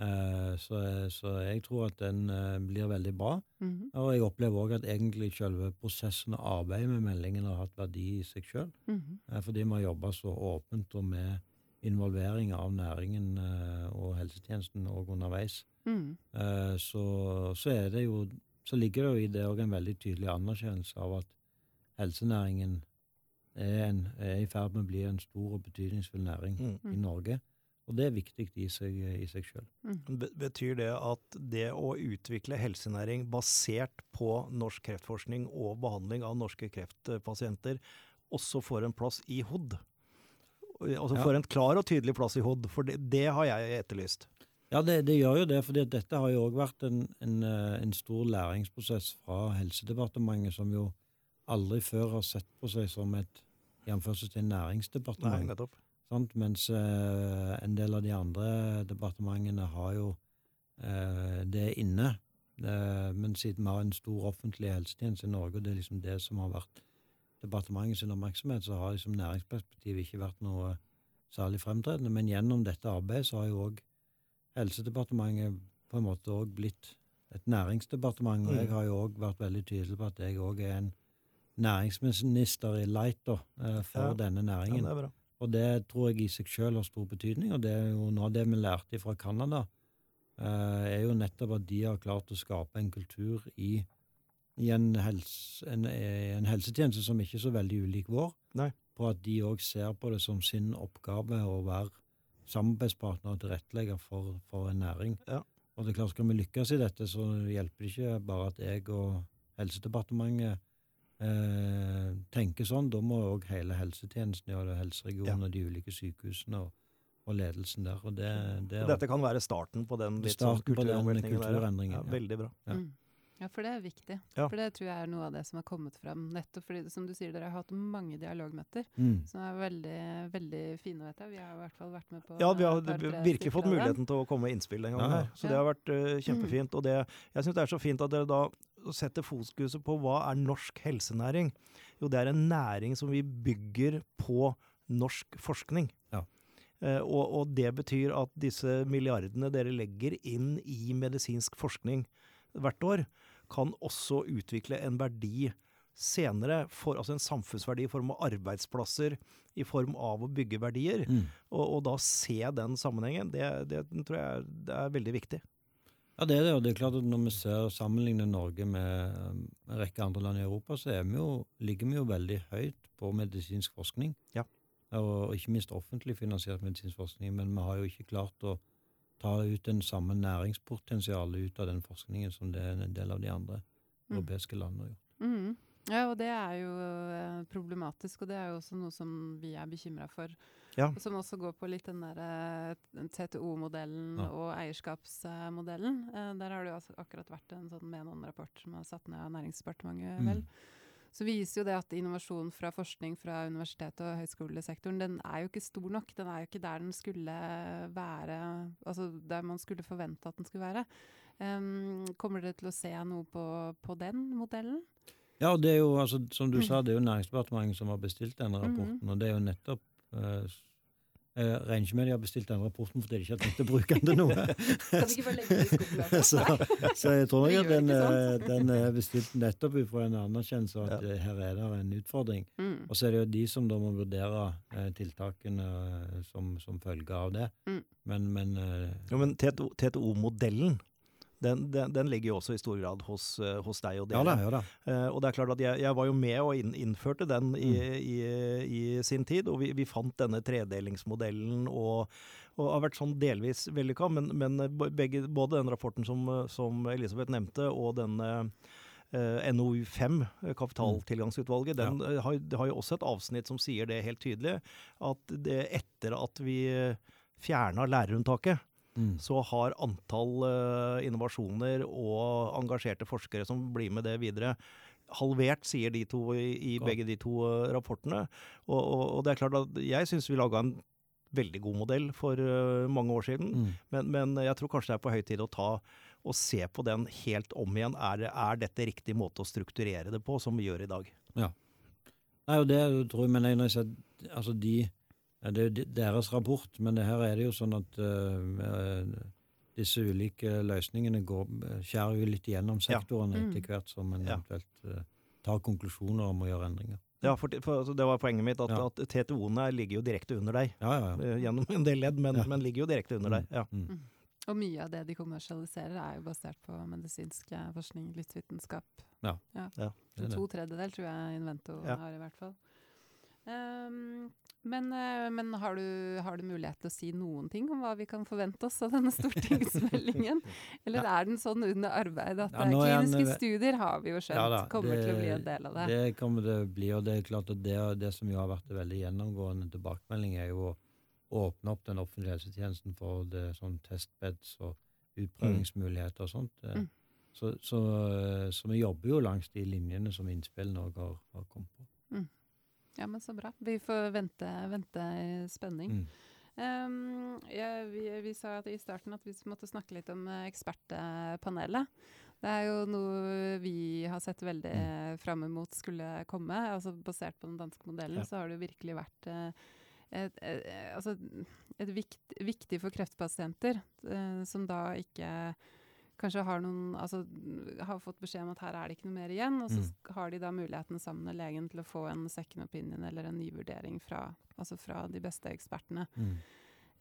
Eh, så, så jeg tror at den eh, blir veldig bra. Mhm. Og jeg opplever òg at egentlig selve prosessen og arbeidet med meldingen har hatt verdi i seg sjøl. Mhm. Fordi vi har jobba så åpent og med involvering av næringen eh, og helsetjenesten òg underveis. Mhm. Eh, så, så er det jo Så ligger det jo i det òg en veldig tydelig anerkjennelse av at helsenæringen er, en, er i ferd med å bli en stor og betydningsfull næring Mm. i Norge. Og det er viktig i seg, i seg sjøl. Mm. Betyr det at det å utvikle helsenæring basert på norsk kreftforskning og behandling av norske kreftpasienter også får en plass i HOD? Altså Ja. får en klar og tydelig plass i HOD, for det, det har jeg etterlyst. Ja, det, det gjør jo det, for dette har jo òg vært en, en, eh, en stor læringsprosess fra Helsedepartementet, som jo aldri før har sett på seg som et i anførselstegn Nei, nettopp. Sant? Mens eh, en del av de andre departementene har jo eh, det inne. Eh, men siden vi har en stor offentlig helsetjeneste i Norge, og det er liksom det som har vært departementets oppmerksomhet, så har liksom næringsperspektivet ikke vært noe særlig fremtredende. Men gjennom dette arbeidet så har jo òg Helsedepartementet på en måte òg blitt et næringsdepartement. Og Mm. jeg har jo òg vært veldig tydelig på at jeg òg er en næringsminister i light eh, for Ja. denne Ja, det er bra. Og det tror jeg i seg selv har stor betydning, og det er jo noe av det vi lærte fra Canada, eh, er jo nettopp at de har klart å skape en kultur i, i en, helse, en, eh, en helsetjeneste som ikke er så veldig ulik vår, Nei. på at de òg ser på det som sin oppgave å være samarbeidspartner og tilrettelegger for, for en næring. Ja. Og det er klart, skal vi lykkes i dette, så hjelper det ikke bare at jeg og Helsedepartementet eh, tenker sånn. Da må òg hele helsetjenesten gjøre det, helseregionen Ja. og de ulike sykehusene og, og ledelsen der. Og det, det er Dette kan være starten på den litt sånn Starten kulturomveltningen kulturendringen, Ja, ja. veldig bra. Ja. Mm. Ja, for det er viktig. Ja. For det tror jeg er noe av det som har kommet fram. Nettopp fordi, som du sier, dere har hatt mange dialogmøter Mm. som er veldig, veldig fine, vet jeg. Vi har i hvert fall vært med på Ja, vi har virkelig fått muligheten til å komme med innspill den gangen Ja. her. Så det har vært uh, kjempefint. Og det, jeg syns det er så fint at dere da setter fokuset på hva er norsk helsenæring. Jo, det er en næring som vi bygger på norsk forskning. Ja. Eh, og, og det betyr at disse milliardene dere legger inn i medisinsk forskning hvert år, kan også utvikle en verdi senere, for, altså en samfunnsverdi i form av arbeidsplasser, i form av å bygge verdier. Mm. Og, og da se den sammenhengen, det, det tror jeg det er veldig viktig. Ja, det er det. Og det er klart at når vi ser sammenligner Norge med en rekke andre land i Europa, så er vi jo, ligger vi jo veldig høyt på medisinsk forskning. Ja. Og ikke minst offentlig finansiert medisinsk forskning. Men vi har jo ikke klart å ta ut den samme næringspotensialet ut av den forskningen som det er en del av de andre Mm. europeiske landene har gjort. Mm. Ja, og det er jo eh, problematisk, og det er jo også noe som vi er bekymra for. Ja. Som også går på litt den der eh, TTO-modellen Ja. og eierskapsmodellen. Eh, der har det jo altså akkurat vært en sånn Menon-rapport som er satt ned av Næringsdepartementet, Mm. Så viser jo det at innovasjon fra forskning fra universitet- og høyskolesektoren, den er jo ikke stor nok. Den er jo ikke der den skulle være, altså der man skulle forvente at den skulle være. Um, kommer dere til å se noe på, på den modellen? Ja, det er jo, altså, som du sa, det er jo Næringsdepartementet som har bestilt den rapporten. Mm rapporten, og det er jo nettopp Jeg regner ikke med de har bestilt den rapporten fordi de ikke har tenkt å bruke den til noe. Kan du ikke bare legge det i skuffen? [laughs] så, så jeg tror nok at den, eh, den er bestilt nettopp ut fra en anerkjennelse av at Ja. eh, her er det en utfordring. Mm. Og så er det jo de som da må vurdere eh, tiltakene eh, som, som følge av det. Mm. Men, men eh, Jo, men TTO-modellen, den, den, den ligger jo også i stor grad hos, eh, hos deg og Ja dere. da, ja da. Uh, og det er klart at jeg, jeg var jo med og inn, innførte den i, Mm. i, i sin tid, og vi, vi fant denne tredelingsmodellen og, og har vært sånn delvis vellykka, men, men begge, både den rapporten som, som Elisabeth nevnte, og denne eh, NOU 5, eh, kapitaltilgangsutvalget, den ja. har, det har jo også et avsnitt som sier det helt tydelig, at det, etter at vi fjerna lærerunntaket, Mm. så har antall eh, innovasjoner og engasjerte forskere som blir med det videre, halvert, sier de to i, i begge de to eh, rapportene. Og, og, og det er klart at jeg syns vi laga en veldig god modell for uh, mange år siden, Mm. men, men jeg tror kanskje det er på høy tid å ta og se på den helt om igjen. Er, er dette riktig måte å strukturere det på, som vi gjør i dag? Nei, og det tror jeg, men jeg, når jeg ser, altså de, ja, det er jo deres rapport, men det her er det jo sånn at eh, eh, disse ulike løsningene går, skjærer jo litt gjennom sektorene Mm. etter hvert som en Ja. eventuelt uh, tar konklusjoner om å gjøre endringer. Ja, for, for altså, Det var poenget mitt, at, Ja. at TTO-ene ligger jo direkte under deg. Ja, ja, ja. eh, Gjennom en del ledd, men, Ja. men ligger jo direkte under deg. Ja. Mm. Og mye av det de kommersialiserer, er jo basert på medisinsk forskning, livsvitenskap. Ja. Ja. To tredjedel tror jeg Invento Ja. har, i hvert fall. Ehm, men eh, men har, du, har du mulighet til å si noen ting om hva vi kan forvente oss av denne [laughs] stortingsmeldingen? Eller er den sånn under arbeid at Ja, eh, kliniske en, studier har vi jo skjønt Ja da, kommer til å bli en del av det? Det kommer det bli, og det er klart at det, det som jo har vært veldig gjennomgående tilbakemelding, er jo å åpne opp den offentlige helsetjenesten for det sånn testbeds og utprøvingsmuligheter og sånt. Eh, Mm. Så, så, så vi jobber jo langs de linjene som innspillene òg har, har kommet på. Ja, men så bra. Vi får vente, vente i spenning. Mm. Um, ja, vi, vi sa at i starten at vi måtte snakke litt om eh, ekspertpanelet. Det er jo noe vi har sett veldig mm. fram mot skulle komme. altså Basert på den danske modellen, Ja. så har det jo virkelig vært eh, et, et, altså et vikt, viktig for kreftpasienter, eh, som da ikke kanskje har noen altså har fått beskjed om at her er det ikke noe mer igjen, og så Mm. har de da muligheten sammen med legen til å få en second opinion eller en ny vurdering fra, altså fra de beste ekspertene. Mm.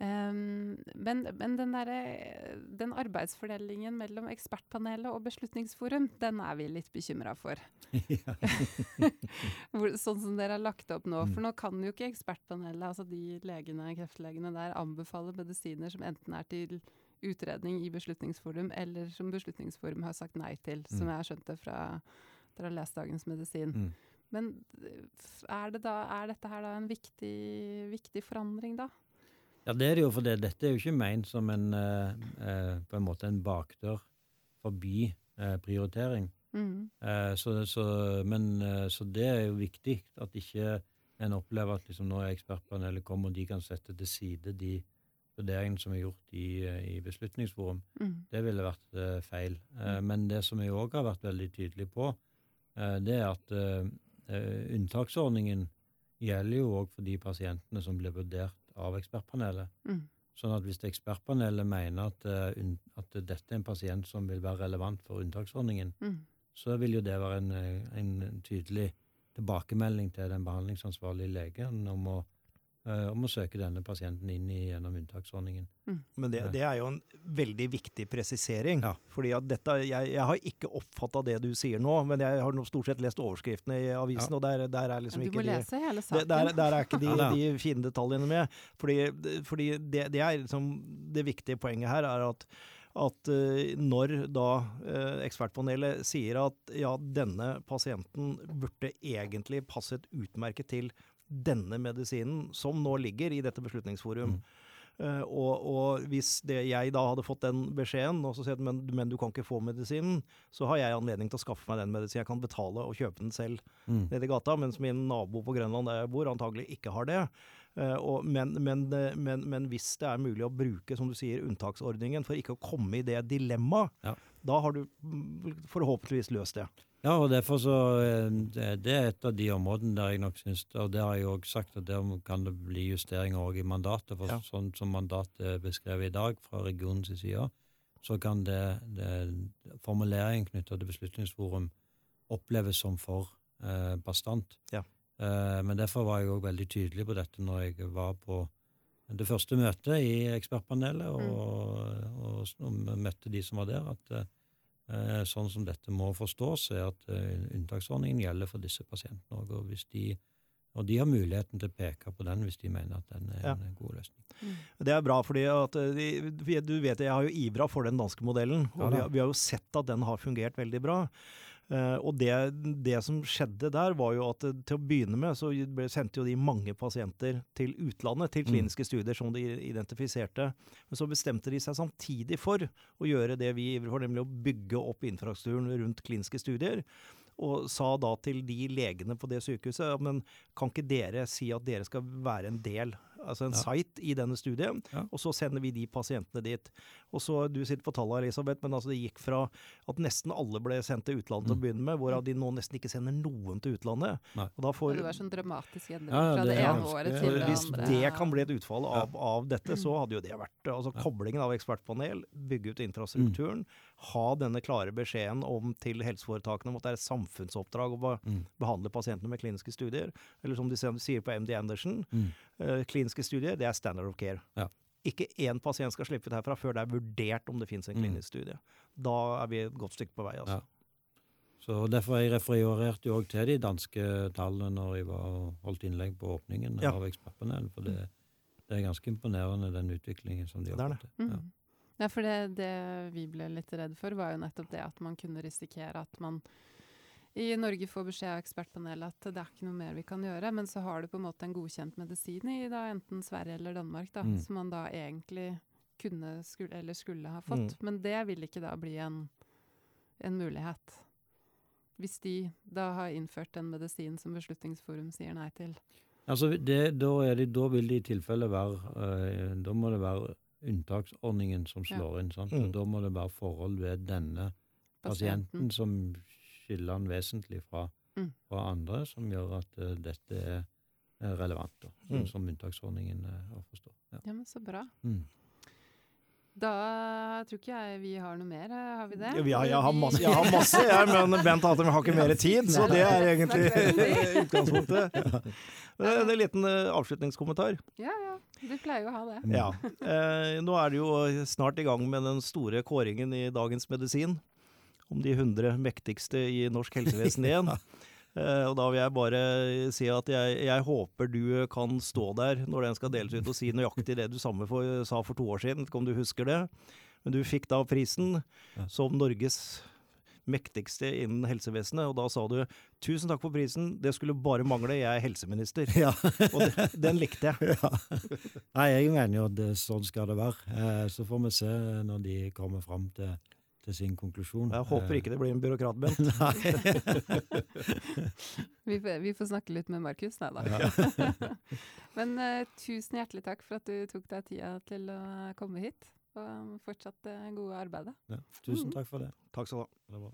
Um, men men den, der, den arbeidsfordelingen mellom ekspertpanelet og Beslutningsforum, den er vi litt bekymra for. [laughs] Sånn som dere har lagt opp nå. Mm. For nå kan jo ikke ekspertpanelet, altså de legene, kreftlegene der, anbefale medisiner som enten er til utredning i Beslutningsforum, eller som Beslutningsforum har sagt nei til, som Mm. jeg har skjønt det fra dere har lest Dagens Medisin. Mm. Men er, det da, er dette her da en viktig, viktig forandring, da? Ja, det er det jo, for det. dette er jo ikke ment som en, eh, eh, på en måte en bakdør forbi eh, prioritering. Mm. Eh, så, så, men, eh, så det er jo viktig at ikke en opplever at liksom, nå er ekspertpanelet kommet, og de kan sette til side de vurderingene som er gjort i, eh, i Beslutningsforum. Mm. Det ville vært eh, feil. Mm. men det som jeg òg har vært veldig tydelig på, eh, det er at eh, eh, unntaksordningen gjelder jo òg for de pasientene som blir vurdert av ekspertpanelet. Mm. Sånn at hvis ekspertpanelet mener at, eh, at dette er en pasient som vil være relevant for unntaksordningen, Mm. så vil jo det være en, eh, en tydelig tilbakemelding til den behandlingsansvarlige legen om å, eh, om å søke denne pasienten inn i, gjennom unntaksordningen. Men det, det er jo en veldig viktig presisering. Ja. Fordi at dette, jeg, jeg har ikke oppfatta det du sier nå, men jeg har stort sett lest overskriftene i avisen, Ja. og der, der er liksom du ikke de hele saken. der, der er ikke de, Ja de fine detaljene med. Fordi, fordi det, det er liksom Det viktige poenget her er at, at uh, når da uh, ekspertpanelet sier at ja, denne pasienten burde egentlig passet utmerket til denne medisinen, som nå ligger i dette beslutningsforum. Mm. Uh, og, og, hvis det, jeg da hadde fått den beskjeden, og så sier at men, men, du kan ikke få medisinen, så har jeg anledning til å skaffe meg den medisinen. Jeg kan betale og kjøpe den selv mm. nede i gata, mens min nabo på Grønland der jeg bor, antagelig ikke har det. Uh, og, men, men, men, hvis det er mulig å bruke, som du sier, unntaksordningen for ikke å komme i det dilemmaet, ja. da har du mm, forhåpentligvis løst det. Ja, og derfor så eh, Det er et av de områdene der jeg nok syns Og det har jeg òg sagt, at der kan det bli justeringer òg i mandatet. For ja. sånn som mandatet er beskrevet i dag fra regionens side, så kan det, det formuleringen knytta til Beslutningsforum oppleves som for eh, bastant. Ja. Eh, men derfor var jeg òg veldig tydelig på dette når jeg var på det første møtet i ekspertpanelet og, mm. og, og, og møtte de som var der, at eh, Eh, sånn som dette må forstås, er at eh, unntaksordningen gjelder for disse pasientene òg. Og, de, og de har muligheten til å peke på den hvis de mener at den er ja. en god løsning. Mm. Det er bra, fordi at eh, de, du vet jeg har jo ivra for den danske modellen. Og ja, vi, har, vi, har, jo sett at den har fungert veldig bra. Uh, og det, det, som skjedde der, var jo at til å begynne med så ble, sendte jo de mange pasienter til utlandet, til mm. kliniske mm. studier som de identifiserte. Men så bestemte de seg samtidig for å gjøre det vi ivrer for, nemlig å bygge opp infrastrukturen rundt kliniske studier. Og sa da til de legene på det sykehuset men kan ikke dere si at dere skal være en del altså en ja. site i denne studien, ja. og så sender vi de pasientene dit. Og så, Du sitter på tallet, Elisabeth, men altså det gikk fra at nesten alle ble sendt til utlandet mm. til å begynne med, hvorav de nå nesten ikke sender noen til utlandet. Får, det var sånn dramatisk endring ja, fra det, det ene året til det Hvis andre. Hvis det kan bli et utfall av, av, dette, så hadde jo det vært altså Koblingen av ekspertpanel, bygge ut infrastrukturen, mm ha denne klare beskjeden om til helseforetakene om at det er et samfunnsoppdrag å be mm. behandle pasientene med kliniske studier. Eller som de sier på MD Andersen, mm. uh, kliniske studier det er standard of care. Ja. Ikke én pasient skal slippe ut herfra før det er vurdert om det finnes en mm. klinisk mm. studie. Da er vi et godt stykke på vei. altså. Ja. Så Derfor jeg refererte jeg òg til de danske tallene når jeg var holdt innlegg på åpningen ja. av Ekspertpanelet. For det, det, er ganske imponerende, den utviklingen som de har fått til. Mm. Ja, for det, det, vi ble litt redd for, var jo nettopp det at man kunne risikere at man i Norge får beskjed av ekspertpanelet at det er ikke noe mer vi kan gjøre, men så har du på en måte en godkjent medisin i da enten Sverige eller Danmark, da, mm. som man da egentlig kunne skulle, eller skulle ha fått. Mm. Men det vil ikke da bli en, en mulighet. Hvis de da har innført en medisin som Beslutningsforum sier nei til. Altså, det, da, det, da, vil det i tilfelle være øh, Da må det være unntaksordningen som slår inn. sant? Mm. Da må det være forhold ved denne pasienten, pasienten som skiller den vesentlig fra, mm. fra, andre, som gjør at uh, dette er, er relevant, da, mm. som unntaksordningen uh, å forstå. Ja. ja, men så bra. Mm. Da tror ikke jeg vi har noe mer, eh, har vi det? Ja, jeg, har masse, jeg har masse, jeg, [laughs] men Bent har har ikke mer tid, så det er egentlig [laughs] utgangspunktet. Ja. En liten avslutningskommentar. Ja, ja. Du pleier jo å ha det. Ja. Eh, nå er det jo snart i gang med den store kåringen i Dagens Medisin om de 100 mektigste i norsk helsevesen [laughs] igjen. Eh, og da vil jeg bare si at jeg, jeg, håper du kan stå der når den skal deles ut og si nøyaktig det du samme for, sa for to år siden, ikke om du husker det. Men du fikk da prisen som Norges mektigste innen helsevesenet. Og da sa du 'tusen takk for prisen, det skulle bare mangle, jeg er helseminister'. Ja. og det, den likte jeg. [laughs] Ja. Nei, jeg mener jo at sånn skal det være. Eh, så får vi se når de kommer fram til til sin konklusjon. Jeg håper ikke det blir en byråkrat, Bent. [laughs] [laughs] vi, vi, får snakke litt med Markus, nei da. Ja. [laughs] Men uh, tusen hjertelig takk for at du tok deg tida til å komme hit og fortsatt det gode arbeidet. Ja, tusen takk for det. Takk skal du ha.